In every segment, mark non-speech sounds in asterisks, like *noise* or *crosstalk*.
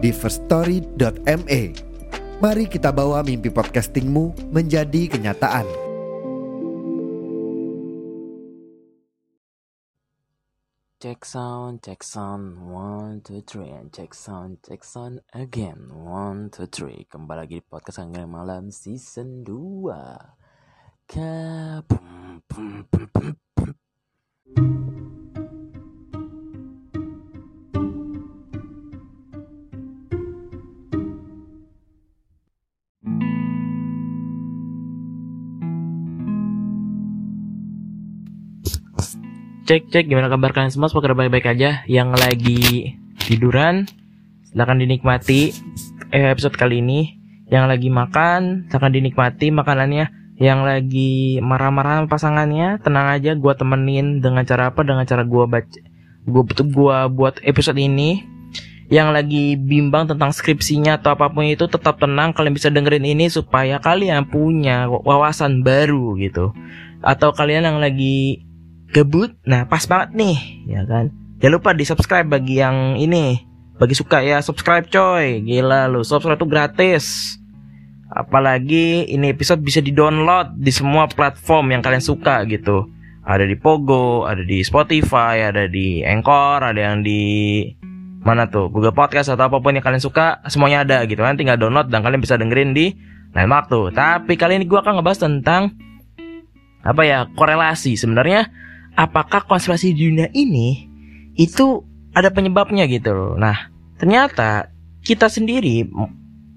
di firststory.me. Mari kita bawa mimpi podcastingmu menjadi kenyataan. Check sound, check sound, one, two, three, and check sound, check sound again, one, two, three. Kembali lagi di podcast Anggrek Malam season 2 Ka pum, pum, pum, pum, pum. Cek cek gimana kabar kalian semua? Semoga baik-baik aja. Yang lagi tiduran Silahkan dinikmati eh, episode kali ini. Yang lagi makan Silahkan dinikmati makanannya. Yang lagi marah-marah pasangannya Tenang aja gua temenin Dengan cara apa? Dengan cara gua baca Gua, gua buat episode ini. Yang lagi bimbang tentang skripsinya Atau apa pun itu tetap tenang. Kalian bisa dengerin ini Supaya kalian punya wawasan baru gitu. Atau kalian yang lagi gabut nah pas banget nih ya kan? Jangan lupa di subscribe bagi yang ini. Bagi suka ya subscribe coy. Gila lu subscribe tuh gratis. Apalagi ini episode bisa di download di semua platform yang kalian suka gitu. Ada di Pogo ada di Spotify ada di Anchor ada yang di mana tuh? Google Podcast atau apa pun yang kalian suka semuanya ada gitu kan? Tinggal download dan kalian bisa dengerin di lain waktu. Tapi kali ini gue akan ngebahas tentang apa ya? Korelasi sebenarnya apakah konspirasi di dunia ini itu ada penyebabnya gitu? Loh. Nah, ternyata kita sendiri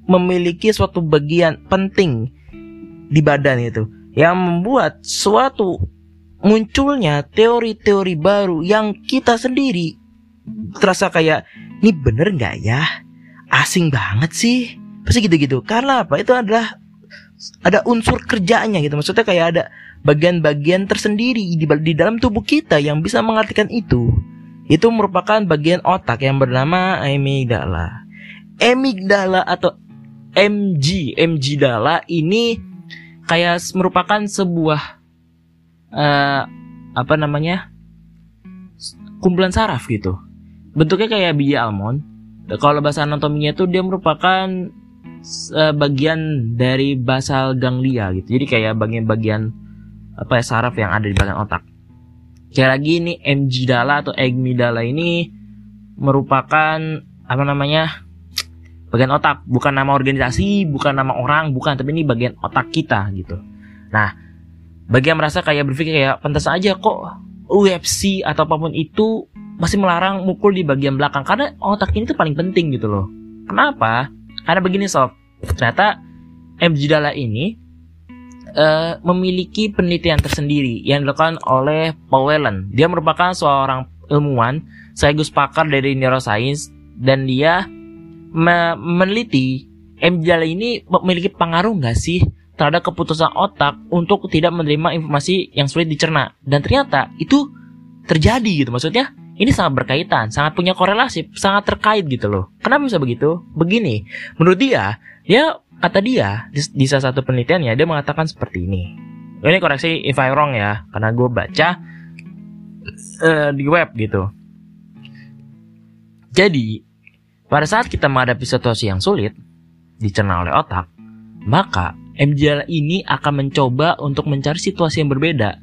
memiliki suatu bagian penting di badan itu yang membuat suatu munculnya teori-teori baru yang kita sendiri terasa kayak ini bener nggak ya? Asing banget sih. Pasti gitu-gitu. Karena apa? Itu adalah ada unsur kerjanya gitu maksudnya kayak ada bagian-bagian tersendiri di, di dalam tubuh kita yang bisa mengartikan itu. Itu merupakan bagian otak yang bernama amigdala. Amigdala atau MG, amygdala ini kayak merupakan sebuah uh, apa namanya? kumpulan saraf gitu. Bentuknya kayak biji almond. Kalau bahasa anatominya itu dia merupakan bagian dari basal ganglia gitu. Jadi kayak bagian-bagian apa ya saraf yang ada di belakang otak. Sekali lagi ini amygdala atau amygdala ini merupakan apa namanya bagian otak, bukan nama organisasi, bukan nama orang, bukan, tapi ini bagian otak kita gitu. Nah, bagi yang merasa kayak berpikir kayak pantas aja kok UFC atau apa pun itu masih melarang mukul di bagian belakang karena otak ini tuh paling penting gitu loh. Kenapa? Karena begini sob, ternyata amygdala ini uh, memiliki penelitian tersendiri yang dilakukan oleh Paul Whelan. Dia merupakan seorang ilmuwan sekaligus pakar dari neuroscience dan dia me meneliti amygdala ini memiliki pengaruh nggak sih terhadap keputusan otak untuk tidak menerima informasi yang sulit dicerna? Dan ternyata itu terjadi gitu maksudnya ini sangat berkaitan, sangat punya korelasi, sangat terkait gitu loh. Kenapa bisa begitu? Begini, menurut dia, dia kata dia di, di salah satu penelitiannya dia mengatakan seperti ini. Ini koreksi if I wrong ya, karena gue baca uh, di web gitu. Jadi pada saat kita menghadapi situasi yang sulit dicerna oleh otak, maka MJL ini akan mencoba untuk mencari situasi yang berbeda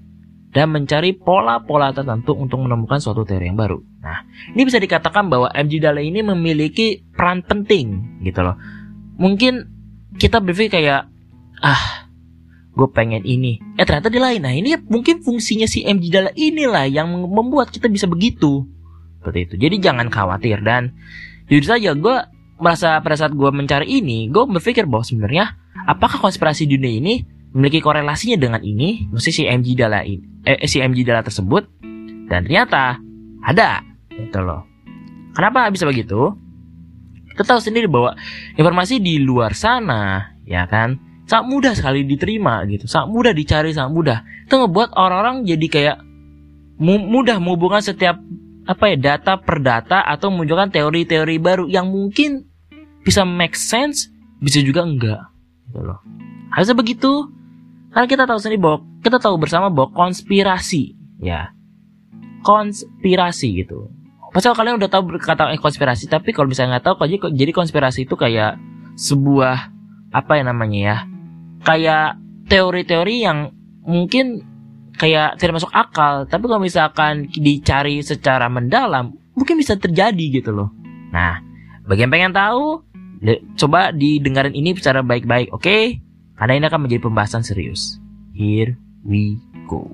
dan mencari pola-pola tertentu untuk menemukan suatu teori yang baru. Nah, ini bisa dikatakan bahwa MJ ini memiliki peran penting gitu loh. Mungkin kita berpikir kayak ah gue pengen ini. Eh ternyata dia lain. Nah ini mungkin fungsinya si MG Dala inilah yang membuat kita bisa begitu. Seperti itu. Jadi jangan khawatir dan jujur saja gue merasa pada saat gue mencari ini gue berpikir bahwa sebenarnya apakah konspirasi dunia ini memiliki korelasinya dengan ini? Mesti si MG Dala ini eh, si Dala tersebut dan ternyata ada gitu loh. Kenapa bisa begitu? Kita tahu sendiri bahwa informasi di luar sana ya kan sangat mudah sekali diterima gitu. Sangat mudah dicari sangat mudah. Itu ngebuat orang-orang jadi kayak mu- mudah menghubungkan setiap apa ya data per data atau menunjukkan teori-teori baru yang mungkin bisa make sense bisa juga enggak gitu loh. Harusnya begitu. Karena kita tahu sendiri bahwa kita tahu bersama bahwa konspirasi ya. Konspirasi gitu. Pasti kalian udah tahu kata konspirasi tapi kalau misalnya nggak tahu jadi jadi konspirasi itu kayak sebuah apa ya namanya ya kayak teori-teori yang mungkin kayak tidak masuk akal tapi kalau misalkan dicari secara mendalam mungkin bisa terjadi gitu loh. Nah bagi yang pengen tahu coba didengarin ini secara baik-baik oke? Karena ini akan menjadi pembahasan serius. Here we go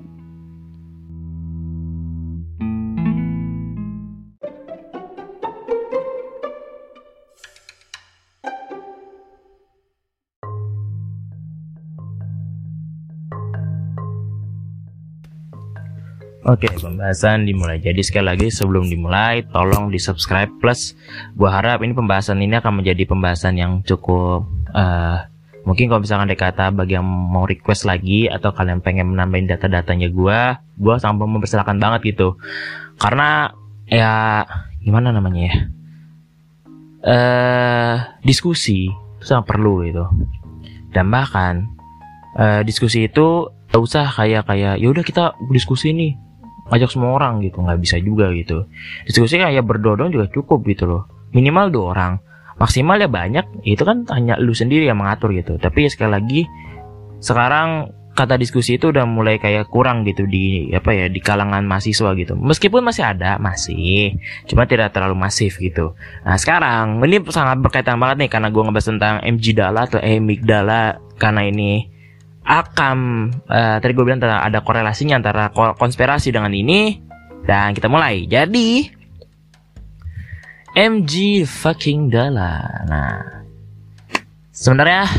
Oke, pembahasan dimulai. Jadi sekali lagi sebelum dimulai, tolong di subscribe plus. Gua harap ini pembahasan ini akan menjadi pembahasan yang cukup. eh mungkin kalau misalkan ada kata bagi yang mau request lagi atau kalian pengen menambahin data-datanya gua, gua sangat mempersilahkan banget gitu. Karena ya gimana namanya ya? Eh diskusi itu sangat perlu gitu. Dan bahkan eh diskusi itu gak usah kayak kayak ya udah kita diskusi nih ngajak semua orang gitu nggak bisa juga gitu diskusi kayak berdua doang juga cukup gitu loh minimal dua orang maksimal ya banyak itu kan hanya lu sendiri yang mengatur gitu. Tapi ya sekali lagi sekarang kata diskusi itu udah mulai kayak kurang gitu di apa ya di kalangan mahasiswa gitu. Meskipun masih ada masih. Cuma tidak terlalu masif gitu. Nah sekarang ini sangat berkaitan banget nih karena gue ngebahas tentang MG Dala atau Amygdala karena ini akan eh, tadi gue bilang ada korelasinya antara ko- konspirasi dengan ini. Dan kita mulai. Jadi MG fucking Dala. Nah. Sebenarnya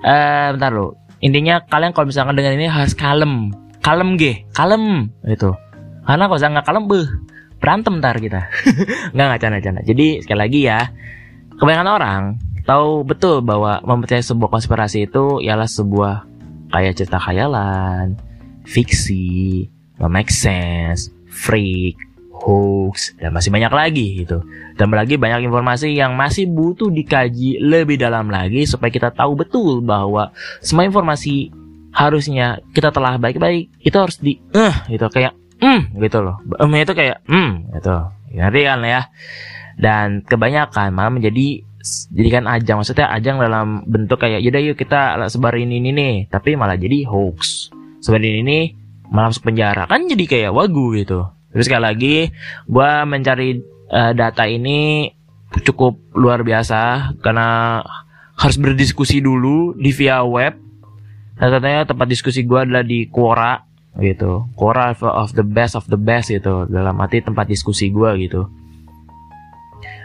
eh bentar lo intinya kalian kalau misalkan dengan ini harus kalem. Kalem ge? Kalem. Gitu. Karena kalau nggak kalem beh berantem ntar kita. *laughs* Nggak nggak canda canda. Jadi sekali lagi ya. Kebanyakan orang tahu betul bahwa mempercayai sebuah konspirasi itu ialah sebuah kayak cerita khayalan, fiksi, nggak make sense, freak, hoax, dan masih banyak lagi gitu. Dan lagi banyak informasi yang masih butuh dikaji lebih dalam lagi supaya kita tahu betul bahwa semua informasi harusnya kita telah baik-baik itu harus di eh gitu kayak hmm gitu loh. Em itu kayak hmm gitu. Ngerti kan ya? Dan kebanyakan malah menjadi jadikan ajang maksudnya ajang dalam bentuk kayak yaudah yuk kita sebarin ini nih tapi malah jadi hoax sebarin ini malah masuk penjara kan jadi kayak wagu gitu terus sekali lagi gua mencari eh, data ini cukup luar biasa karena harus berdiskusi dulu di via web. Katanya tempat diskusi gua adalah di Quora gitu. Quora of the best of the best gitu. Dalam arti tempat diskusi gua gitu.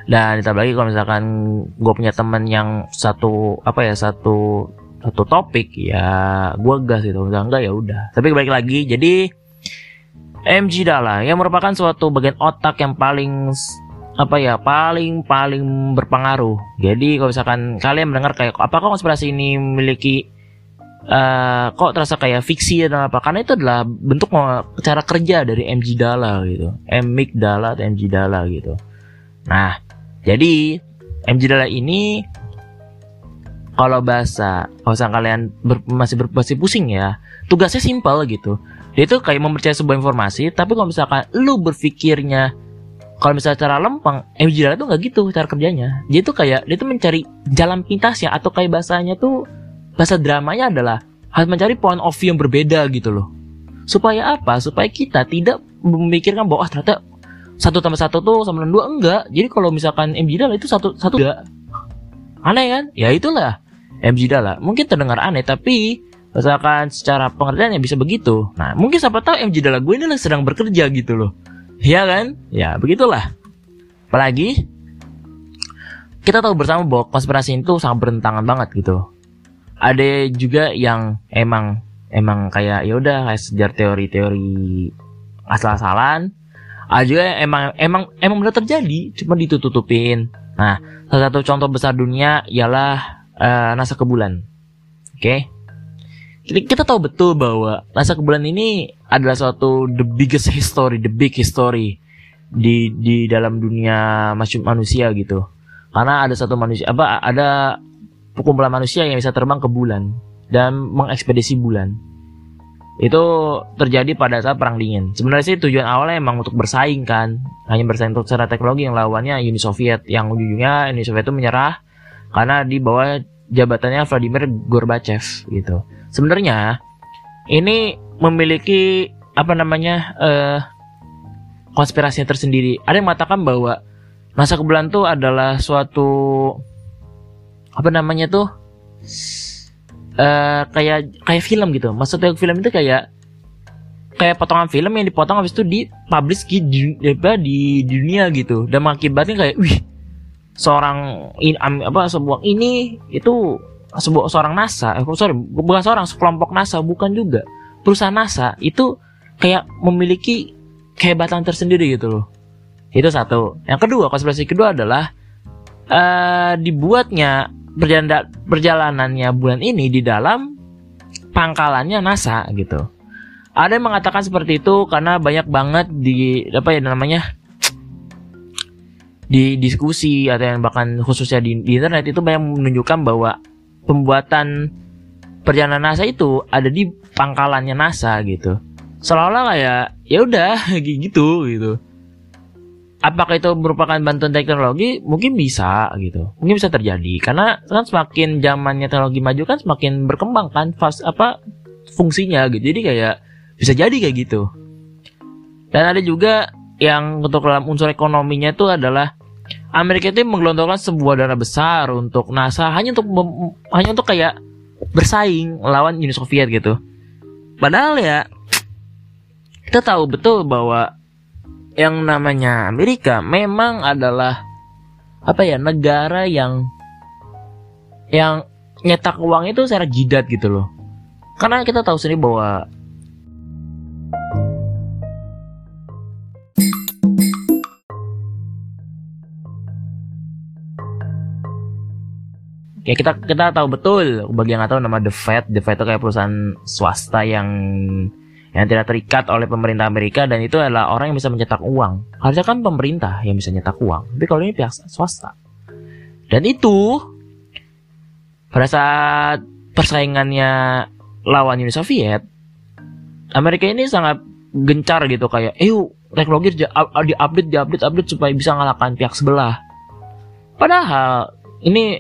Dan ditambah lagi kalau misalkan gue punya temen yang satu apa ya satu satu topik ya gue gas gitu. Enggak enggak ya udah. Tapi balik lagi jadi MG Dala yang merupakan suatu bagian otak yang paling apa ya paling paling berpengaruh. Jadi kalau misalkan kalian mendengar kayak apakah konspirasi ini memiliki eh kok terasa kayak fiksi dan apa? Karena itu adalah bentuk cara kerja dari MG Dala gitu. Mig Dala atau MG Dala gitu. Nah jadi MG Dala ini kalau bahasa kalau kalian ber- masih ber- masih pusing ya, tugasnya simpel gitu. Dia itu kayak mempercayai sebuah informasi, tapi kalau misalkan lu berpikirnya kalau misalnya cara lempeng, MG Dala tuh nggak gitu cara kerjanya. Dia tuh kayak dia tuh mencari jalan pintasnya atau kayak bahasanya tuh bahasa dramanya adalah harus mencari point of view yang berbeda gitu loh. Supaya apa? Supaya kita tidak memikirkan bahwa ah, ternyata satu tambah satu tuh sama dengan dua enggak. Jadi kalau misalkan MG Dala itu satu satu enggak. Aneh kan? Ya itulah MG Dala. Mungkin terdengar aneh tapi misalkan secara pengertiannya bisa begitu. Nah, mungkin siapa tahu MG Dala gue ini sedang bekerja gitu loh. Iya kan? Ya, begitulah. Apalagi kita tahu bersama bahwa konspirasi itu sangat berentangan banget gitu. Ada juga yang emang emang kayak ya udah kayak sejar teori-teori asal-asalan. Ada juga yang emang emang emang benar terjadi, cuma ditutupin Nah, salah satu contoh besar dunia ialah uh, NASA ke bulan. Oke. Okay? Kita tahu betul bahwa NASA ke bulan ini adalah suatu the biggest history, the big history di di dalam dunia manusia gitu. Karena ada satu manusia apa ada kumpulan manusia yang bisa terbang ke bulan dan mengekspedisi bulan itu terjadi pada saat perang dingin. Sebenarnya sih tujuan awalnya emang untuk bersaing kan, hanya bersaing untuk secara teknologi yang lawannya Uni Soviet yang ujungnya Uni Soviet itu menyerah karena di bawah jabatannya Vladimir Gorbachev gitu. Sebenarnya ini memiliki apa namanya uh, konspirasinya tersendiri. Ada yang mengatakan bahwa masa ke bulan tuh adalah suatu apa namanya tuh uh, kayak kayak film gitu. Maksudnya film itu kayak kayak potongan film yang dipotong habis itu dipublish di, di, di dunia gitu dan mengakibatkan kayak wih seorang in, apa sebuah ini itu sebuah seorang NASA eh, sorry bukan seorang sekelompok NASA bukan juga. Perusahaan NASA itu kayak memiliki kehebatan tersendiri gitu loh. Itu satu. Yang kedua konspirasi kedua adalah uh, dibuatnya perjalanan perjalanannya bulan ini di dalam pangkalannya NASA gitu. Ada yang mengatakan seperti itu karena banyak banget di apa ya namanya di diskusi atau yang bahkan khususnya di, di internet itu banyak menunjukkan bahwa pembuatan perjalanan NASA itu ada di pangkalannya NASA gitu. Seolah-olah kayak ya udah *laughs* gitu gitu. Apakah itu merupakan bantuan teknologi? Mungkin bisa gitu. Mungkin bisa terjadi. Karena kan semakin zamannya teknologi maju kan semakin berkembang kan fast apa fungsinya gitu. Jadi kayak bisa jadi kayak gitu. Dan ada juga yang untuk dalam unsur ekonominya itu adalah Amerika itu menggelontorkan sebuah dana besar untuk NASA hanya untuk hanya untuk kayak bersaing lawan Uni Soviet gitu padahal ya kita tahu betul bahwa yang namanya Amerika memang adalah apa ya negara yang yang nyetak uang itu secara jidat gitu loh. Karena kita tahu sendiri bahwa ya kita kita tahu betul bagi yang nggak tahu nama The Fed The Fed itu kayak perusahaan swasta yang yang tidak terikat oleh pemerintah Amerika dan itu adalah orang yang bisa mencetak uang. Harusnya kan pemerintah yang bisa mencetak uang, tapi kalau ini pihak swasta. Dan itu pada saat persaingannya lawan Uni Soviet, Amerika ini sangat gencar gitu kayak, eh teknologi di update, di update, update supaya bisa ngalahkan pihak sebelah. Padahal ini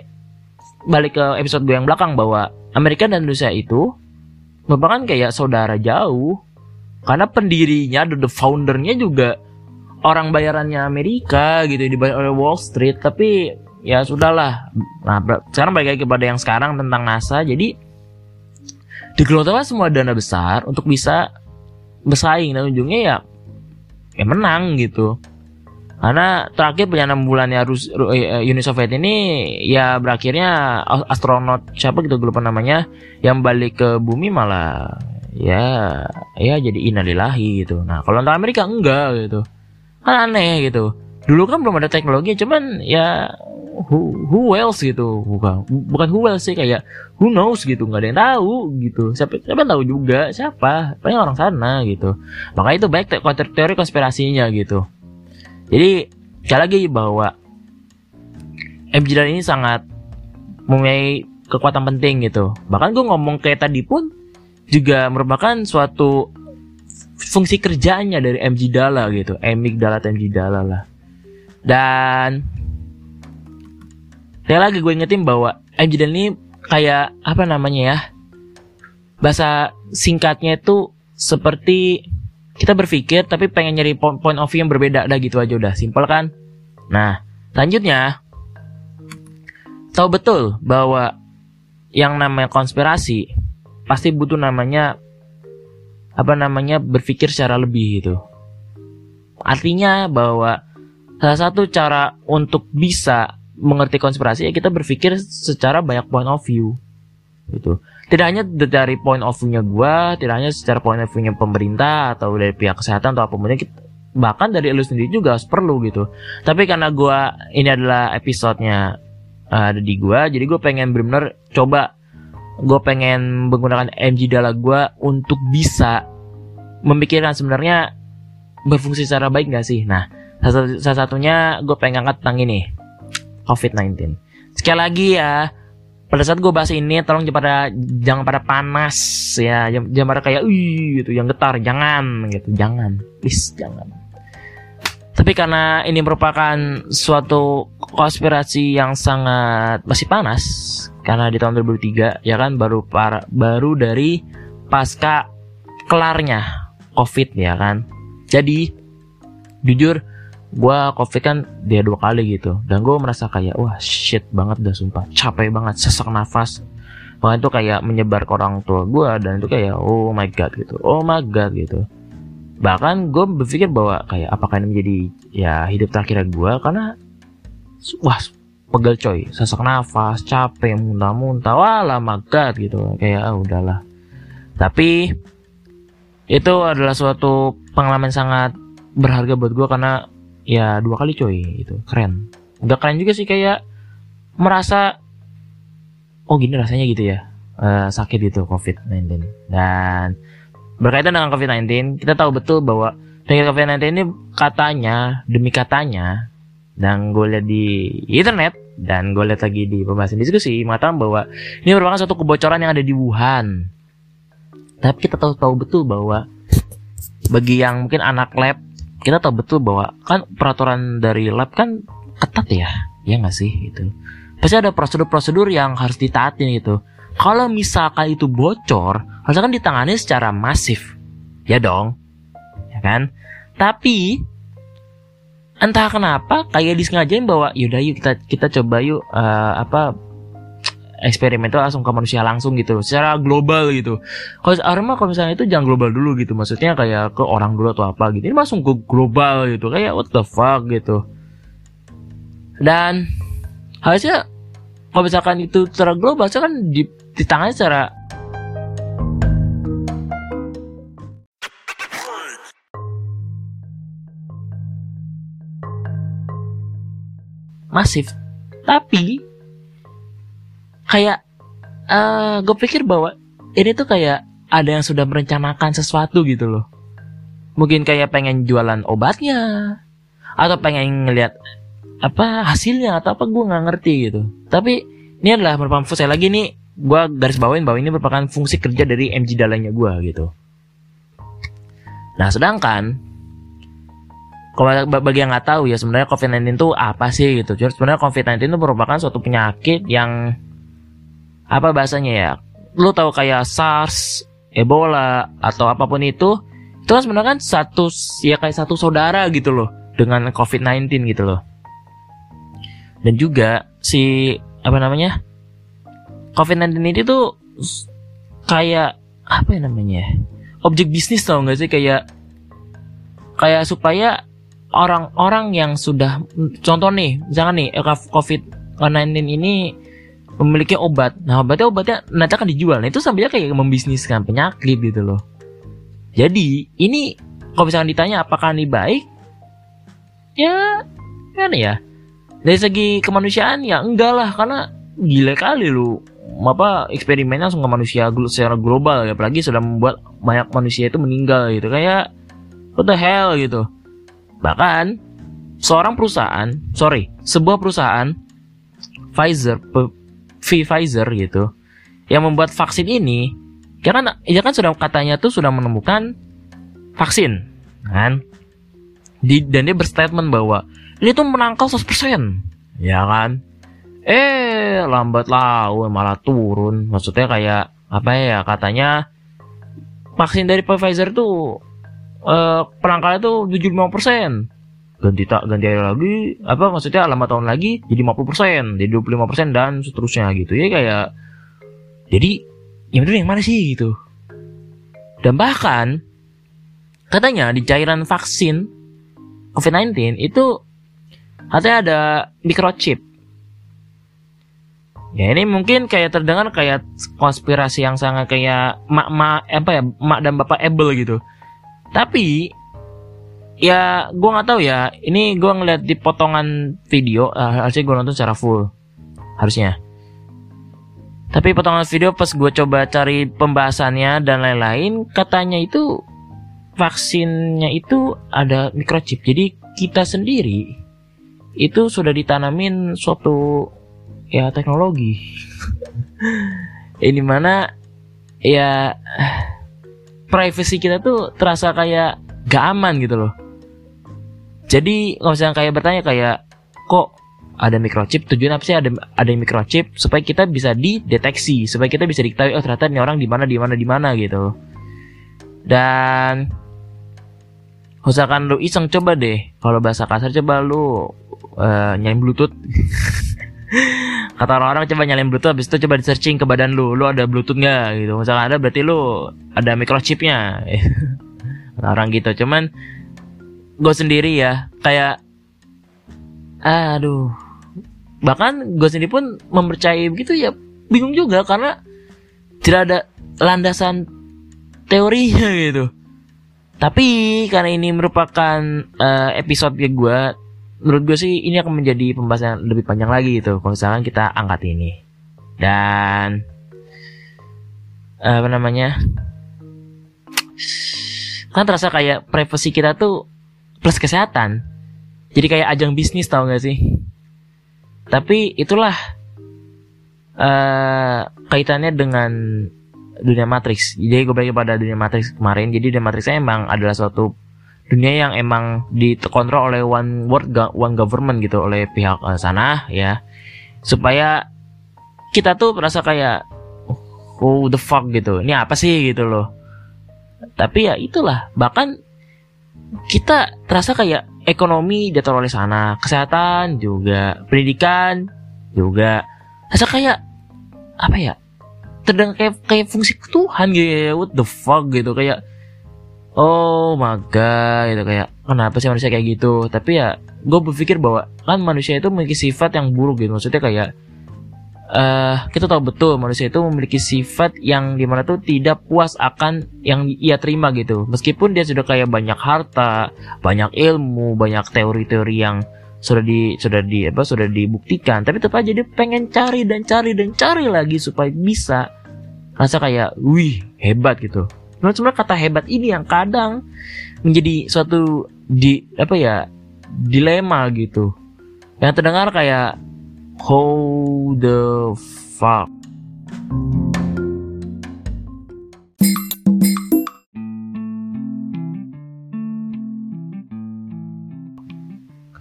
balik ke episode gue yang belakang bahwa Amerika dan Indonesia itu merupakan kayak saudara jauh. Karena pendirinya the foundernya juga orang bayarannya Amerika gitu dibayar oleh Wall Street. Tapi ya sudahlah. Nah sekarang balik kepada yang sekarang tentang NASA. Jadi digelontorkan semua dana besar untuk bisa bersaing. Dan ujungnya ya ya menang gitu karena terakhir perjalanan bulannya Rus eh, Uni Soviet ini ya berakhirnya astronot siapa gitu gue lupa namanya yang balik ke bumi malah ya ya jadi inalilahi gitu. Nah kalau untuk Amerika enggak gitu. Kan aneh gitu. Dulu kan belum ada teknologi cuman ya who, who else gitu? Bukan bukan who else sih kayak who knows gitu nggak ada yang tahu gitu. Siapa siapa tahu juga siapa? Paling orang sana gitu. Makanya itu baik teori konspirasinya gitu jadi sekali lagi bahwa MJ ini sangat mempunyai kekuatan penting gitu. Bahkan gue ngomong kayak tadi pun juga merupakan suatu fungsi kerjanya dari MG Dala gitu, Dala MG Dala lah. Dan sekali lagi gue ingetin bahwa MG Dala ini kayak apa namanya ya? Bahasa singkatnya itu seperti kita berpikir tapi pengen nyari point of view yang berbeda ada gitu aja udah simpel kan nah selanjutnya tahu betul bahwa yang namanya konspirasi pasti butuh namanya apa namanya berpikir secara lebih gitu. Artinya bahwa salah satu cara untuk bisa mengerti konspirasi ya kita berpikir secara banyak point of view gitu. Tidak hanya dari point of view-nya gua, tidak hanya secara point of view-nya pemerintah atau dari pihak kesehatan atau apa kita bahkan dari lu sendiri juga harus perlu gitu. Tapi karena gua ini adalah episodenya uh, ada di gua jadi gue pengen benar-benar coba. Gue pengen menggunakan MG Dala gue untuk bisa memikirkan sebenarnya berfungsi secara baik gak sih? Nah salah, satunya gue pengen angkat tentang ini COVID-19 sekali lagi ya pada saat gue bahas ini tolong jangan pada jangan pada panas ya. Jangan, jangan pada kayak wih gitu. Yang getar jangan gitu. Jangan please jangan. Tapi karena ini merupakan suatu konspirasi yang sangat masih panas karena di tahun 2003 ya kan baru para, baru dari pasca kelarnya covid ya kan. Jadi jujur gue covid kan dia dua kali gitu. Dan gue merasa kayak wah shit banget dah sumpah. Capek banget sesak nafas. Bahkan itu kayak menyebar ke orang tua gue dan itu kayak oh my god gitu. Oh my god gitu. Bahkan gue berpikir bahwa kayak apakah ini menjadi ya hidup terakhir gue karena wah pegel coy. Sesak nafas capek muntah-muntah. Wah lama god gitu. Kayak ah udahlah. Tapi itu adalah suatu pengalaman sangat berharga buat gue karena ya dua kali coy itu keren. Udah keren juga sih kayak merasa oh gini rasanya gitu ya uh, sakit gitu covid-19 dan Berkaitan dengan COVID-19, kita tahu betul bahwa penyakit COVID-19 ini katanya, demi katanya, dan gue lihat di internet, dan gue lihat lagi di pembahasan diskusi, mengatakan bahwa ini merupakan suatu kebocoran yang ada di Wuhan. Tapi kita tahu tahu betul bahwa bagi yang mungkin anak lab, kita tahu betul bahwa kan peraturan dari lab kan ketat ya, ya nggak sih itu. Pasti ada prosedur-prosedur yang harus ditaatin gitu. Kalau misalkan itu bocor, harusnya kan ditangani secara masif. Ya dong. Ya kan? Tapi entah kenapa kayak disengajain bahwa yaudah yuk kita kita coba yuk uh, apa eksperimen itu langsung ke manusia langsung gitu secara global gitu. Kalau arma kalau misalnya itu jangan global dulu gitu maksudnya kayak ke orang dulu atau apa gitu ini langsung ke global gitu kayak what the fuck gitu. Dan harusnya kalau misalkan itu secara global kan di ditangani secara masif. Tapi kayak uh, gue pikir bahwa ini tuh kayak ada yang sudah merencanakan sesuatu gitu loh mungkin kayak pengen jualan obatnya atau pengen ngeliat apa hasilnya atau apa gue nggak ngerti gitu tapi ini adalah merupakan saya lagi nih gue garis bawain bahwa ini merupakan fungsi kerja dari MG dalanya gue gitu. Nah sedangkan kalau bagi yang nggak tahu ya sebenarnya COVID-19 itu apa sih gitu. Sebenarnya COVID-19 itu merupakan suatu penyakit yang apa bahasanya ya? Lu tahu kayak SARS, Ebola atau apa pun itu, itu kan sebenarnya kan satu ya kayak satu saudara gitu loh dengan COVID-19 gitu loh. Dan juga si apa namanya? COVID-19 ini tuh kayak apa ya namanya objek bisnis tau gak sih kayak kayak supaya orang-orang yang sudah contoh nih misalkan nih COVID-19 ini memiliki obat. Nah obatnya obatnya nanti akan dijual. Nah itu sambil kayak membisniskan penyakit gitu loh. Jadi ini kalau misalkan ditanya apakah ini baik ya gimana ya. Dari segi kemanusiaan ya enggak lah. Karena gila kali lu apa eksperimennya langsung ke manusia secara global. Ya apalagi sudah membuat banyak manusia itu meninggal gitu. Kayak what the hell gitu. Bahkan seorang perusahaan sorry sebuah perusahaan Pfizer Pfizer gitu yang membuat vaksin ini ya kan ya kan sudah katanya tuh sudah menemukan vaksin kan? Di, dan dia berstatement bahwa ini tuh menangkal 100% ya kan? Eh lambat laun malah turun. Maksudnya kayak apa ya katanya vaksin dari Pfizer tuh eh, penangkalnya tuh 75% ganti tak ganti lagi apa maksudnya lama tahun lagi jadi 50% jadi 25% dan seterusnya gitu. Ya kayak jadi yang bener yang mana sih gitu. Dan bahkan katanya di cairan vaksin COVID-19 itu katanya ada microchip. Ya ini mungkin kayak terdengar kayak konspirasi yang sangat kayak mak mak apa ya mak dan bapak Abel gitu. Tapi ya gue nggak tahu ya. Ini gue ngeliat di potongan video uh, harusnya gue nonton secara full. Harusnya. Tapi potongan video pas gue coba cari pembahasannya dan lain-lain katanya itu vaksinnya itu ada microchip. Jadi kita sendiri itu sudah ditanamin suatu ya teknologi. *laughs* Ini mana ya privacy kita tuh terasa kayak gak aman gitu loh jadi kalau misalnya kayak bertanya kayak kok ada microchip? Tujuan apa sih ada ada microchip? Supaya kita bisa dideteksi supaya kita bisa diketahui oh ternyata ini orang di mana di mana di mana gitu. Dan misalkan lu iseng coba deh. Kalau bahasa kasar coba lu uh, nyalain bluetooth. *laughs* Kata orang-orang coba nyalain bluetooth habis itu coba di searching ke badan lu. Lu ada bluetooth nggak? Gitu. Misalkan ada berarti lu ada microchipnya. *laughs* Orang gitu. Cuman gue sendiri ya. Kayak aduh. Bahkan gue sendiri pun mempercayai begitu ya bingung juga karena tidak ada landasan teorinya *laughs* gitu. Tapi karena ini merupakan uh, episode gue menurut gue sih ini akan menjadi pembahasan lebih panjang lagi gitu. Kalau misalkan kita angkat ini. Dan apa namanya? Kan terasa kayak privasi kita tuh plus kesehatan. Jadi kayak ajang bisnis tau gak sih? Tapi itulah uh, kaitannya dengan dunia Matrix. Jadi gue balik pada dunia Matrix kemarin. Jadi dunia Matrix emang adalah suatu dunia yang emang dikontrol oleh one world one government gitu oleh pihak uh, sana ya supaya kita tuh merasa kayak oh the fuck gitu ini apa sih gitu loh tapi ya itulah bahkan kita terasa kayak ekonomi diatur oleh sana, kesehatan juga, pendidikan juga. Terasa kayak apa ya? Terdengar kayak kayak fungsi Tuhan gitu ya. What the fuck gitu kayak Oh my god gitu kayak kenapa sih manusia kayak gitu tapi ya gue berpikir bahwa kan manusia itu memiliki sifat yang buruk gitu maksudnya kayak uh, kita tahu betul manusia itu memiliki sifat yang di mana tuh tidak puas akan yang ia terima gitu. Meskipun dia sudah kayak banyak harta banyak ilmu banyak teori-teori yang sudah di sudah di apa sudah dibuktikan. Tapi tetap aja dia pengen cari dan cari dan cari lagi supaya bisa rasa kayak wih hebat gitu. Nah, sebenarnya kata hebat ini yang kadang menjadi suatu di apa ya dilema gitu. Yang terdengar kayak How the fuck?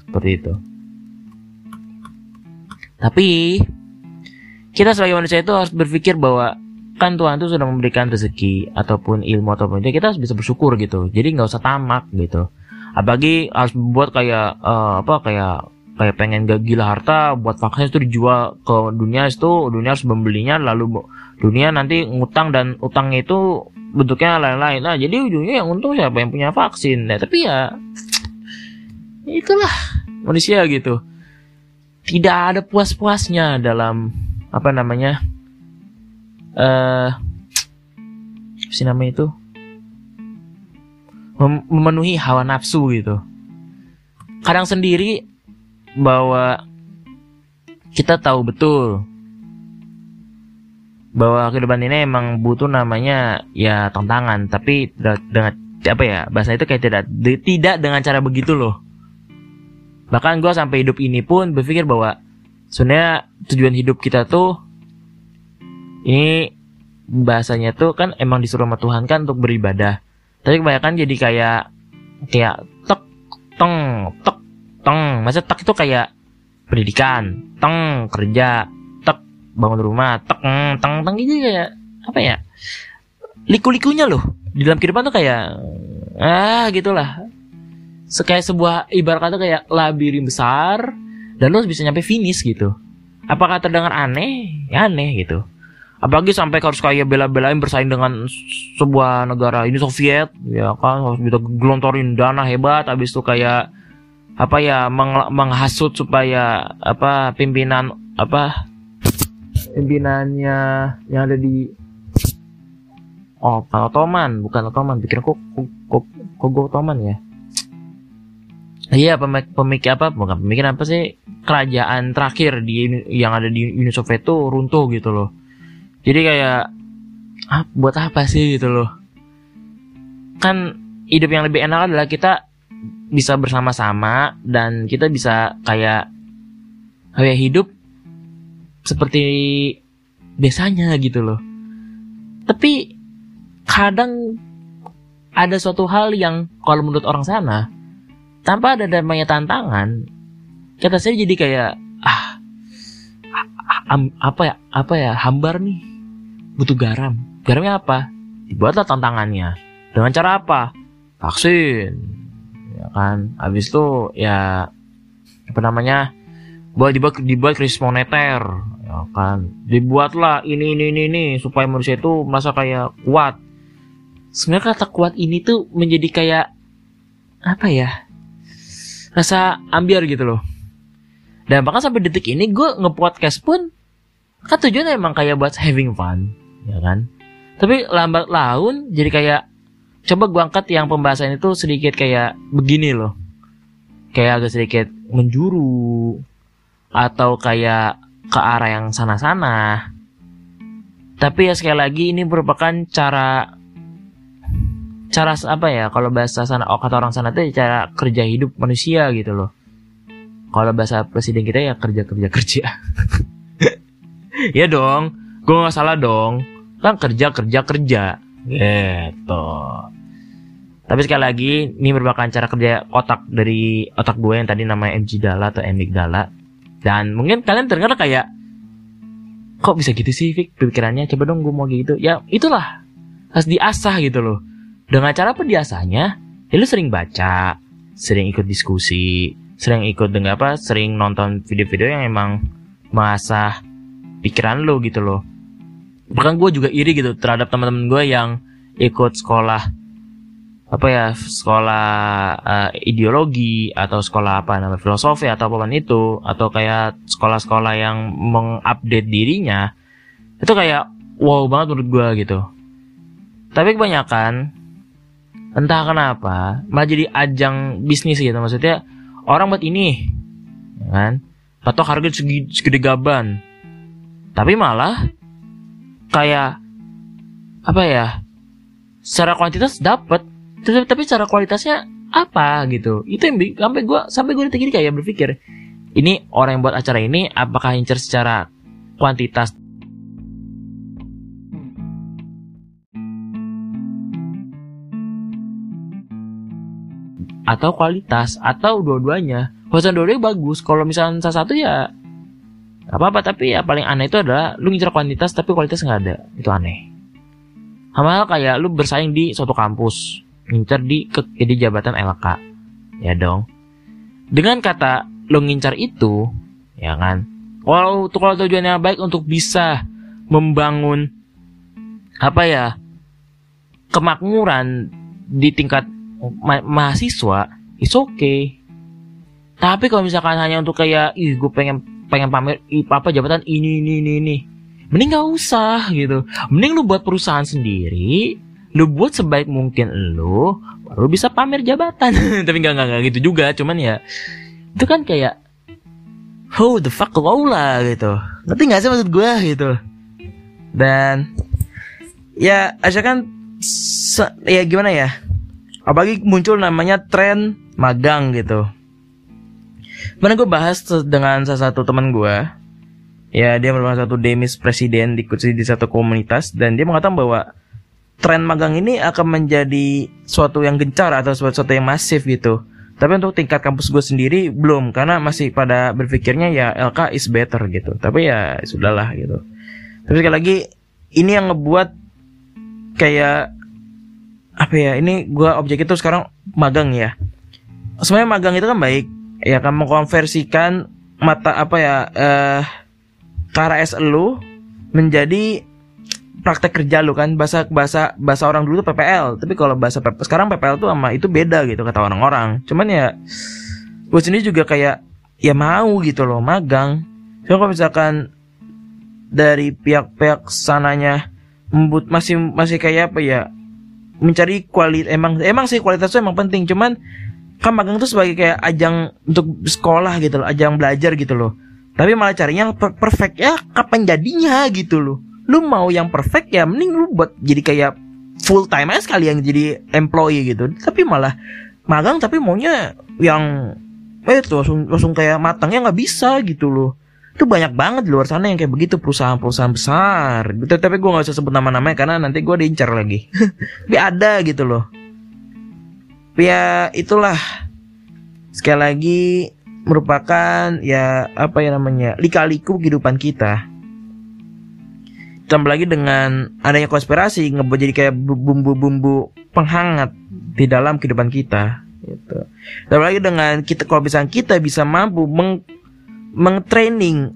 Seperti itu. Tapi kita sebagai manusia itu harus berpikir bahwa kan Tuhan itu sudah memberikan rezeki ataupun ilmu ataupun itu kita harus bisa bersyukur gitu. Jadi nggak usah tamak gitu. Apalagi harus buat kayak uh, apa kayak kayak pengen gak gila harta buat vaksin itu dijual ke dunia itu dunia harus membelinya lalu dunia nanti ngutang dan utangnya itu bentuknya lain-lain. Nah jadi ujungnya yang untung siapa yang punya vaksin? Nah tapi ya *tsk* itulah manusia gitu. Tidak ada puas-puasnya dalam apa namanya eh uh, si namanya itu? Memenuhi hawa nafsu gitu. Kadang sendiri bahwa kita tahu betul bahwa kehidupan ini emang butuh namanya ya tantangan. Tapi dengan apa ya bahasa itu kayak tidak tidak dengan cara begitu loh. Bahkan gue sampai hidup ini pun berpikir bahwa sebenarnya tujuan hidup kita tuh ini bahasanya tuh kan emang disuruh sama Tuhan kan untuk beribadah. Tapi kebanyakan jadi kayak kayak tek teng tek teng. Masa tak itu kayak pendidikan. Teng kerja. Tek bangun rumah. Tek teng teng. Gitu kayak apa ya? Liku-likunya loh. Di dalam kehidupan tuh kayak ah gitulah. Kayak sebuah ibarat kata kayak labirin besar dan lo bisa nyampe finish gitu. Apakah terdengar aneh? Ya aneh gitu. Apalagi sampai harus kayak bela-belain bersaing dengan sebuah negara. Ini Soviet ya kan? Harus bisa gelontorin dana hebat habis itu kayak apa ya meng menghasut supaya apa pimpinan apa pimpinannya yang ada di oh Ottoman bukan Ottoman pikir kok kok kok, Ottoman ya Iya pemik pemikir apa bukan pemikir apa sih kerajaan terakhir di yang ada di Uni Soviet tuh runtuh gitu loh. Jadi kayak ah, buat apa sih gitu loh. Kan hidup yang lebih enak adalah kita bisa bersama-sama dan kita bisa kayak kayak hidup seperti biasanya gitu loh. Tapi kadang ada suatu hal yang kalau menurut orang sana tanpa ada namanya tantangan kita saya jadi kayak ah apa ya apa ya hambar nih butuh garam. Garamnya apa? Dibuatlah tantangannya. Dengan cara apa? Vaksin ya kan. Habis itu ya apa namanya buat dibuat dibuat krisis moneter ya kan. Dibuatlah ini ini ini ini supaya manusia itu merasa kayak kuat. Sebenarnya kata kuat ini tuh menjadi kayak apa ya rasa ambiar gitu loh. Dan bahkan sampai detik ini gue nge-podcast pun kan tujuannya emang kayak buat having fun ya kan. Tapi lambat laun jadi kayak coba gue angkat yang pembahasan itu sedikit kayak begini loh. Kayak agak sedikit menjuru. Atau kayak ke arah yang sana-sana. Tapi ya sekali lagi ini merupakan cara cara apa ya kalau bahasa sana oh, kata orang sana itu cara kerja hidup manusia gitu loh. Kalau bahasa presiden kita ya kerja kerja kerja. *laughs* Ya dong gue nggak salah dong. Kan kerja kerja kerja gitu. Tapi sekali lagi ini merupakan cara kerja otak dari otak gue yang tadi namanya MG Dala atau Dala. Dan mungkin kalian terdengar kayak kok bisa gitu sih pikirannya coba dong gue mau gitu. Ya itulah. Harus diasah gitu loh. Dengan cara apa biasanya? Ya lu sering baca, sering ikut diskusi, sering ikut dengan apa, sering nonton video-video yang emang mengasah pikiran lu gitu loh. Bahkan gue juga iri gitu terhadap teman-teman gue yang ikut sekolah apa ya sekolah uh, ideologi atau sekolah apa namanya filosofi atau apa pun itu atau kayak sekolah-sekolah yang mengupdate dirinya itu kayak wow banget menurut gue gitu. Tapi kebanyakan entah kenapa malah jadi ajang bisnis gitu. Maksudnya orang buat ini ya kan? Atau harga segi, segede gaban. Tapi malah kayak apa ya secara kuantitas dapat tapi, secara kualitasnya apa gitu. Itu yang sampai gue sampai gue gini kayak berpikir ini orang yang buat acara ini apakah incer secara kuantitas? Atau kualitas atau dua-duanya. Misalnya dua-duanya bagus. Kalau misalnya salah satu ya gak apa-apa tapi ya paling aneh itu adalah lu ngincar kuantitas tapi kualitas nggak ada. Itu aneh. Sama kayak lu bersaing di suatu kampus ngincar di ke, di jabatan LK ya dong. Dengan kata lu ngincar itu ya kan? Kalau kalau tujuannya baik untuk bisa membangun apa ya kemakmuran di tingkat ma mahasiswa it's okay. Tapi kalau misalkan hanya untuk kayak ih gue pengen pengen pamer apa jabatan ini ini ini ini. Mending gak usah gitu. Mending lu buat perusahaan sendiri lu buat sebaik mungkin lu baru bisa pamer jabatan. *laughs* Tapi nggak nggak gitu juga cuman ya itu kan kayak who the fuck lo lah gitu. Ngerti nggak sih maksud gue gitu. Dan ya asalkan ya gimana ya apalagi muncul namanya tren magang gitu mana gue bahas dengan salah satu teman gue ya dia merupakan satu demis presiden di di satu komunitas dan dia mengatakan bahwa tren magang ini akan menjadi suatu yang gencar atau suatu yang masif gitu. Tapi untuk tingkat kampus gue sendiri belum karena masih pada berpikirnya ya LK is better gitu. Tapi ya sudahlah gitu. Tapi sekali lagi ini yang ngebuat kayak apa ya ini gue objek itu sekarang magang ya. Sebenarnya magang itu kan baik ya kan mengkonversikan mata apa ya eh KRS lu menjadi praktek kerja lu kan bahasa bahasa bahasa orang dulu tuh PPL tapi kalau bahasa PP, sekarang PPL tuh sama itu beda gitu kata orang-orang. Cuman ya gue sendiri juga kayak ya mau gitu loh magang. So kalau misalkan dari pihak-pihak sananya membut masih masih kayak apa ya mencari kualitas emang emang sih kualitas itu emang penting cuman kan magang tuh sebagai kayak ajang untuk sekolah gitu loh ajang belajar gitu loh. Tapi malah carinya per- perfect ya kapan jadinya gitu loh. Lu mau yang perfect ya mending lu buat jadi kayak full time aja sekali yang jadi employee gitu. Tapi malah magang tapi maunya yang eh itu langsung langsung kayak matangnya nggak bisa gitu loh. Itu banyak banget di luar sana yang kayak begitu perusahaan-perusahaan besar. Tapi gue nggak usah sebut nama-namanya karena nanti gue diincar lagi. *laughs* Tapi ada gitu loh ya itulah sekali lagi merupakan ya apa ya namanya lika-liku kehidupan kita tambah lagi dengan adanya konspirasi ngebuat jadi kayak bu- bumbu-bumbu penghangat di dalam kehidupan kita gitu. Tambah lagi dengan kita kalau misalnya kita bisa mampu meng mengtraining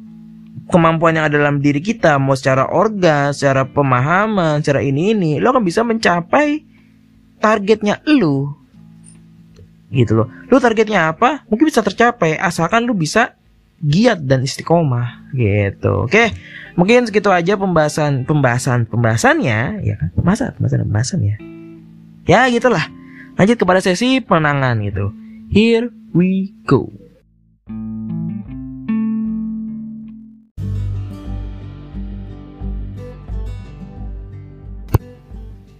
kemampuan yang ada dalam diri kita mau secara organ, secara pemahaman, secara ini ini, lo akan bisa mencapai targetnya lu. Gitu loh. Lu targetnya apa? Mungkin bisa tercapai asalkan lu bisa giat dan istiqomah gitu. Oke. Mungkin segitu aja pembahasan pembahasan pembahasannya ya kan. Masa pembahasan pembahasan ya. Ya gitulah. Lanjut kepada sesi penangan gitu. Here we go.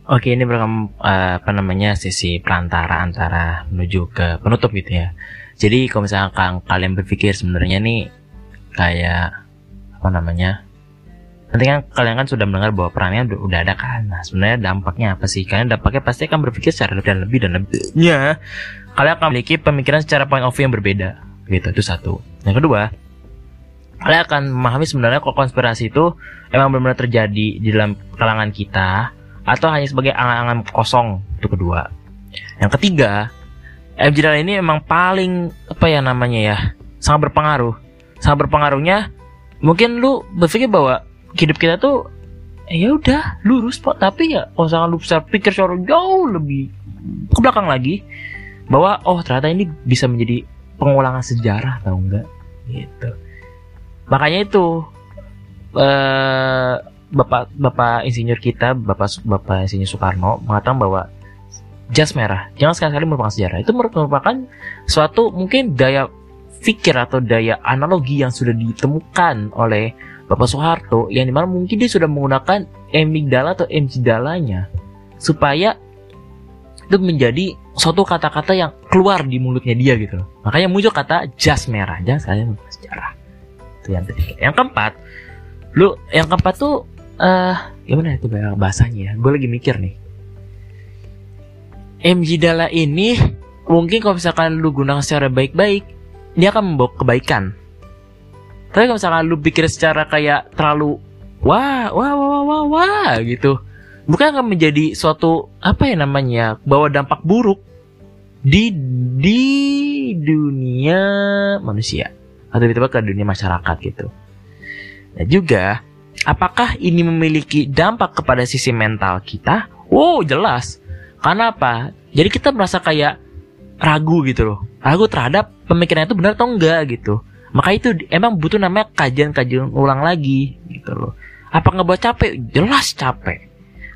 Oke, ini merupakan eh, apa namanya sesi perantara antara menuju ke penutup gitu ya. Jadi kalau misalkan kalian berpikir sebenarnya nih kayak apa namanya? Nanti kan kalian kan sudah mendengar bahwa perannya udah, udah ada kan. Nah, sebenarnya dampaknya apa sih? Kalian dampaknya pasti akan berpikir secara lebih dan lebih dan lebihnya. Kalian akan memiliki pemikiran secara point of view yang berbeda. Gitu, itu satu. Yang kedua, kalian akan memahami sebenarnya kok konspirasi itu emang benar-benar terjadi di dalam kalangan kita atau hanya sebagai angan-angan kosong itu kedua. Yang ketiga MJ ini emang paling apa ya namanya ya sangat berpengaruh. Sangat berpengaruhnya mungkin lu berpikir bahwa hidup kita tuh ya udah lurus pak tapi ya kalau misalkan lu bisa pikir secara jauh lebih ke belakang lagi bahwa oh ternyata ini bisa menjadi pengulangan sejarah tau enggak gitu. Makanya itu eh bapak bapak insinyur kita bapak bapak insinyur Soekarno mengatakan bahwa jas merah jangan sekali-kali merupakan sejarah. Itu merupakan suatu mungkin daya fikir atau daya analogi yang sudah ditemukan oleh bapak Soeharto yang di mana mungkin dia sudah menggunakan amigdala atau amygdalanya supaya itu menjadi suatu kata-kata yang keluar di mulutnya dia gitu loh. Makanya muncul kata jas merah. Sekali merupakan sejarah. Itu yang ketiga yang keempat lu yang keempat tuh eh gimana itu bahasanya ya? Gue lagi mikir nih. MJ Dala ini mungkin kalau misalkan lu gunakan secara baik-baik dia akan membawa kebaikan. Tapi kalau misalkan lu pikir secara kayak terlalu wah wah wah wah wah, wah gitu bukan akan menjadi suatu apa ya namanya bawa dampak buruk di di dunia manusia. Atau tepat ke dunia masyarakat gitu. Dan juga apakah ini memiliki dampak kepada sisi mental kita? Wow jelas. Karena apa? Jadi kita merasa kayak ragu gitu loh. Ragu terhadap pemikiran itu benar atau enggak gitu. Maka itu emang butuh namanya kajian-kajian ulang lagi gitu loh. Apa ngebuat capek? Jelas capek.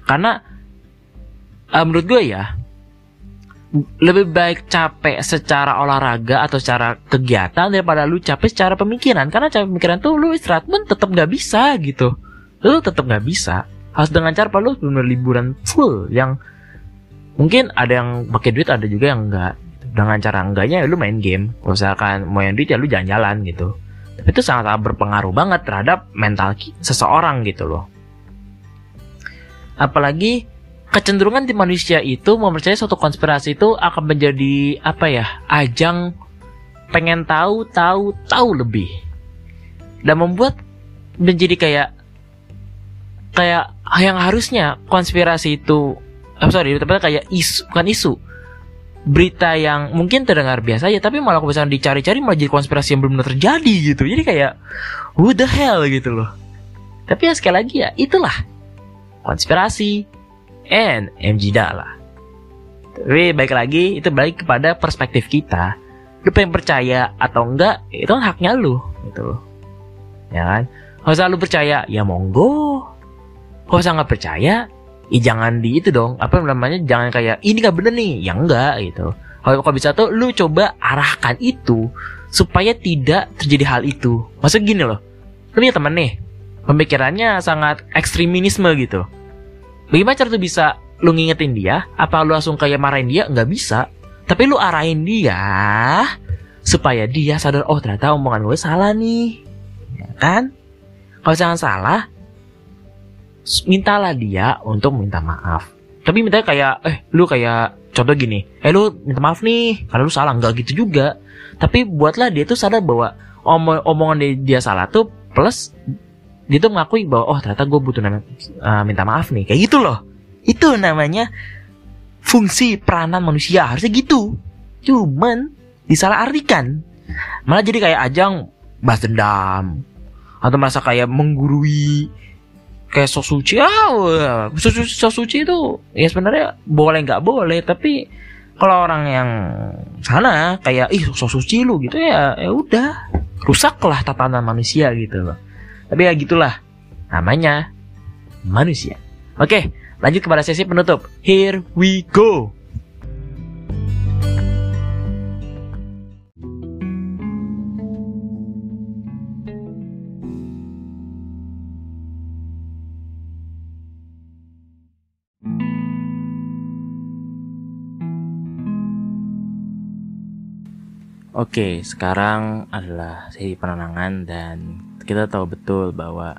Karena eh, menurut gue ya lebih baik capek secara olahraga atau secara kegiatan daripada lu capek secara pemikiran. Karena capek pemikiran tuh lu istirahat pun tetap nggak bisa gitu. Lu tetap nggak bisa. Harus dengan cara lu benar liburan full yang mungkin ada yang pakai duit ada juga yang enggak dengan cara enggaknya ya lu main game. Kalau misalkan mau yang duit ya lu jalan-jalan gitu. Tapi itu sangat berpengaruh banget terhadap mental seseorang gitu loh. Apalagi kecenderungan di manusia itu mempercayai suatu konspirasi itu akan menjadi apa ya ajang pengen tahu tahu tahu lebih. Dan membuat menjadi kayak kayak yang harusnya konspirasi itu eh, sorry tapi kayak isu bukan isu. Berita yang mungkin terdengar biasa aja tapi malah misalnya dicari-cari malah jadi konspirasi yang belum terjadi gitu. Jadi kayak who the hell gitu loh. Tapi ya sekali lagi ya itulah konspirasi and MG Dala tapi baik lagi itu balik kepada perspektif kita. Lu pengen percaya atau enggak itu kan haknya lu gitu. Loh ya kan? Kalau misalnya lu percaya ya monggo. Kalau nggak percaya Ih jangan di itu dong. Apa namanya? Jangan kayak Ini gak bener nih. Ya enggak gitu. Kalau kau bisa tuh lu coba arahkan itu supaya tidak terjadi hal itu. Maksud gini loh. Lu punya temen nih pemikirannya sangat ekstremisme gitu bagaimana cara tuh bisa lu ngingetin dia apa lu langsung kayak marahin dia? Nggak bisa. Tapi lu arahin dia supaya dia sadar oh ternyata omongan gue salah nih. Ya kan? Kalau jangan salah mintalah dia untuk minta maaf. Tapi minta kayak eh lu kayak contoh gini eh lu minta maaf nih karena lu salah. Nggak gitu juga. Tapi buatlah dia tuh sadar bahwa omong omongan dia, dia salah tuh plus dia tuh mengakui bahwa oh ternyata gue butuh nama, uh, minta maaf nih. Kayak gitu loh. Itu namanya fungsi peranan manusia. Harusnya gitu. Cuman disalahartikan. Malah jadi kayak ajang bahas dendam. Atau merasa kayak menggurui kayak sok suci. Ah sok sok suci itu ya sebenarnya boleh nggak boleh. Tapi kalau orang yang sana kayak ih sok suci lu gitu ya ya udah. Rusaklah tatanan manusia gitu loh tapi ya gitulah namanya manusia. Oke lanjut kepada sesi penutup. Here we go. Oke, sekarang adalah sesi penenangan dan kita tahu betul bahwa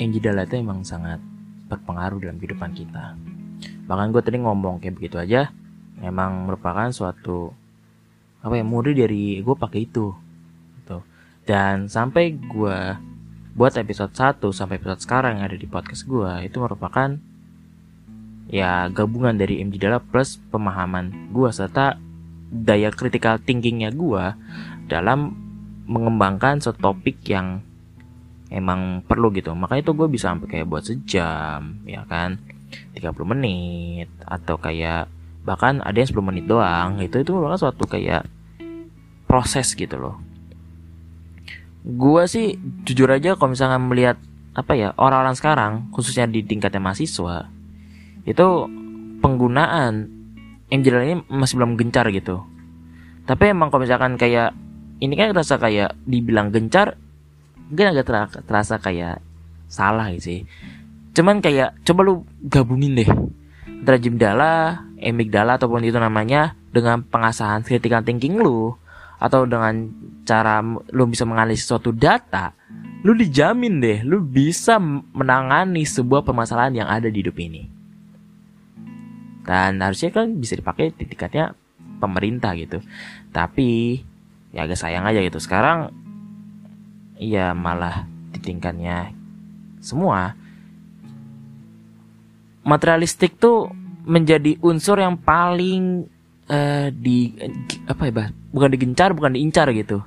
Enjidala itu emang sangat berpengaruh dalam kehidupan kita. Bahkan gue tadi ngomong kayak begitu aja, emang merupakan suatu apa ya murid dari gue pakai itu, gitu. Dan sampai gue buat episode 1 sampai episode sekarang yang ada di podcast gue itu merupakan ya gabungan dari MJ Dala plus pemahaman gue serta daya critical thinkingnya gue dalam mengembangkan suatu topik yang emang perlu gitu. Makanya itu gue bisa sampai kayak buat sejam ya kan? 30 menit atau kayak bahkan ada yang 10 menit doang. Itu itu merupakan suatu kayak proses gitu loh. Gue sih jujur aja kalau misalnya melihat apa ya orang-orang sekarang khususnya di tingkatnya mahasiswa itu penggunaan yang jalan ini masih belum gencar gitu. Tapi emang kalau misalkan kayak ini kan terasa kayak dibilang gencar mungkin agak terasa kayak salah gitu sih. Cuman kayak coba lu gabungin deh antara Jimdala, Emigdala ataupun itu namanya dengan pengasahan critical thinking lu atau dengan cara lu bisa menganalisis suatu data lu dijamin deh lu bisa menangani sebuah permasalahan yang ada di hidup ini. Dan harusnya kan bisa dipakai di pemerintah gitu. Tapi ya agak sayang aja gitu. Sekarang ya malah di tingkatnya semua. Materialistik tuh menjadi unsur yang paling uh, di apa ya bah? Bukan digencar bukan diincar gitu.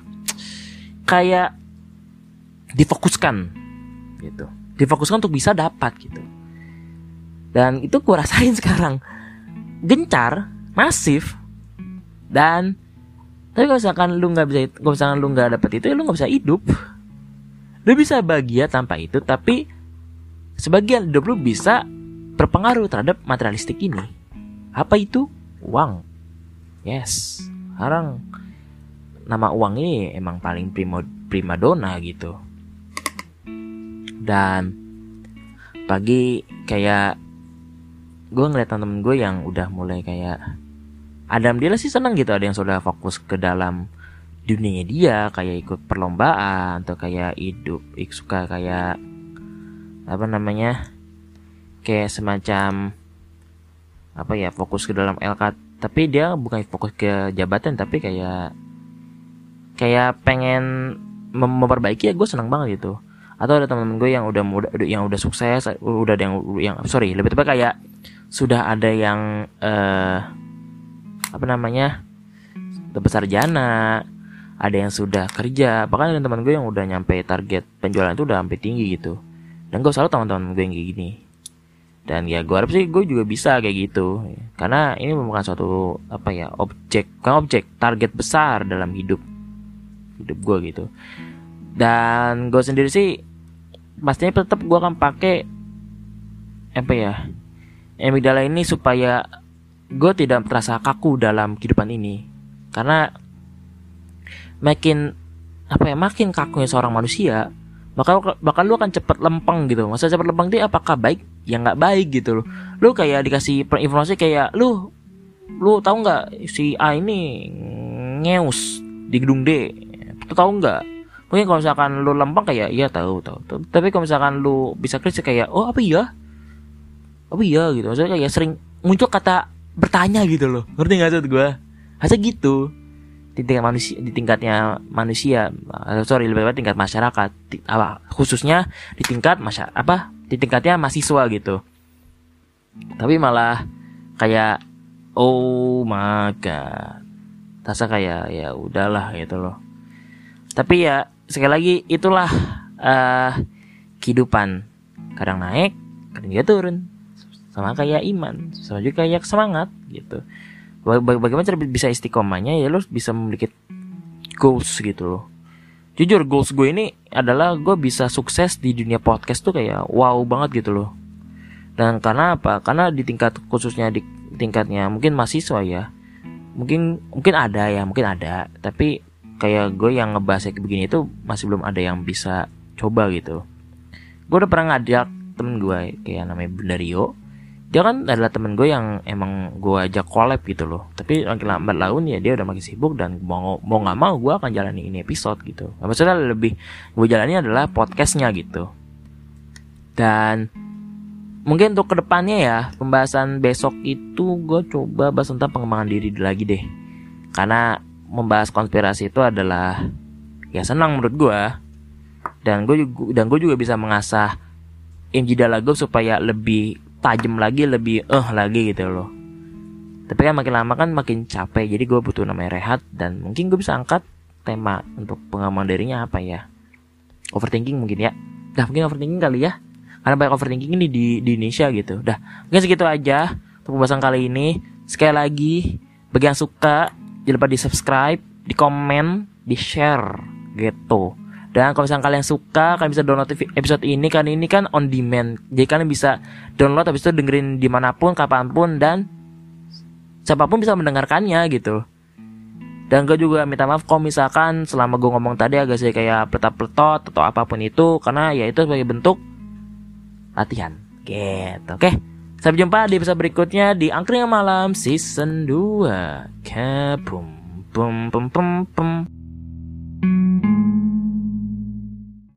Kayak difokuskan gitu. Difokuskan untuk bisa dapat gitu. Dan itu gue rasain *laughs* sekarang. Gencar, masif, dan tapi kalau misalkan lu nggak bisa, kalau misalkan lu nggak dapet itu, ya lu nggak bisa hidup. Lu bisa bahagia tanpa itu, tapi sebagian hidup lu bisa berpengaruh terhadap materialistik ini. Apa itu? Uang. Yes. Sekarang nama uang ini emang paling primo, dona gitu. Dan pagi kayak gue ngeliat temen gue yang udah mulai kayak Adam dia sih seneng gitu ada yang sudah fokus ke dalam dunianya dia kayak ikut perlombaan atau kayak hidup ik suka kayak apa namanya kayak semacam apa ya fokus ke dalam LK tapi dia bukan fokus ke jabatan tapi kayak kayak pengen mem memperbaiki ya gue seneng banget gitu. Atau ada teman-teman gue yang udah muda yang udah sukses udah ada yang yang sorry lebih tepat kayak sudah ada yang uh, apa namanya besar jana ada yang sudah kerja. Bahkan ada teman gue yang udah nyampe target penjualan itu udah sampai tinggi gitu. Dan gue selalu teman-teman gue yang kayak gini. Dan ya gue harap sih gue juga bisa kayak gitu. Karena ini merupakan suatu apa ya objek bukan objek target besar dalam hidup hidup gue gitu. Dan gue sendiri sih pastinya tetap gue akan pakai apa ya amigdala ini supaya gue tidak terasa kaku dalam kehidupan ini. Karena makin apa ya makin kakunya seorang manusia bakal bakal lu akan cepet lempeng gitu. Masa cepet lempeng itu apakah baik? Ya nggak baik gitu loh. Lu kayak dikasih informasi kayak lu lu tahu nggak si A ini ngeus di gedung D? Lu tahu nggak? Mungkin kalau misalkan lu lempeng kayak iya tahu tahu. Tapi kalau misalkan lu bisa kritis kayak oh apa iya? Apa iya? gitu. Maksudnya kayak sering muncul kata bertanya gitu loh. Ngerti nggak tuh gue Hanya gitu? Di tingkat manusia di tingkatnya manusia uh, sorry lebih banyak tingkat masyarakat. Di, apa khususnya di tingkat masyarakat apa di tingkatnya mahasiswa gitu. Tapi malah kayak oh my god. Rasa kayak ya udahlah gitu loh. Tapi ya sekali lagi itulah uh, kehidupan. Kadang naik kadang dia turun sama kayak iman sama juga kayak semangat gitu. Bagaimana cara bisa istiqomahnya? Ya lo bisa memiliki goals gitu loh. Jujur goals gue ini adalah gue bisa sukses di dunia podcast tuh kayak wow banget gitu loh. Dan karena apa? Karena di tingkat khususnya di tingkatnya mungkin mahasiswa ya. Mungkin mungkin ada ya mungkin ada. Tapi kayak gue yang ngebahas kayak begini itu masih belum ada yang bisa coba gitu. Gue udah pernah ngajak temen gue kayak namanya Bundario dia kan adalah temen gue yang emang gue ajak collab gitu loh. Tapi makin lambat laun ya dia udah makin sibuk dan mau mau nggak mau gue akan jalani ini episode gitu. Nah, maksudnya lebih gue jalani adalah podcastnya gitu. Dan mungkin untuk ke depannya ya pembahasan besok itu gue coba bahas tentang pengembangan diri lagi deh. Karena membahas konspirasi itu adalah ya senang menurut gue. Dan gue dan gue juga bisa mengasah injidala gue supaya lebih tajam lagi lebih eh lagi gitu loh. Tapi kan makin lama kan makin capek jadi gue butuh namanya rehat dan mungkin gue bisa angkat tema untuk pengaman dirinya apa ya. Overthinking mungkin ya. Dah mungkin overthinking kali ya. Karena banyak overthinking ini di, di Indonesia gitu. Dah mungkin segitu aja untuk pembahasan kali ini. Sekali lagi bagi yang suka jangan lupa di subscribe di komen di share gitu dan kalau misalnya kalian suka, kalian bisa download episode ini kan ini kan on demand. Jadi kalian bisa download habis itu dengerin di mana pun, kapan pun dan siapa pun bisa mendengarkannya gitu. Dan gue juga minta maaf kalau misalkan selama gue ngomong tadi agak sih kayak peletot-peletot atau apa pun itu karena ya itu sebagai bentuk latihan. Gitu. Oke. Sampai jumpa di episode berikutnya di Angkringan Malam season 2. Kapum pum pum pum pum.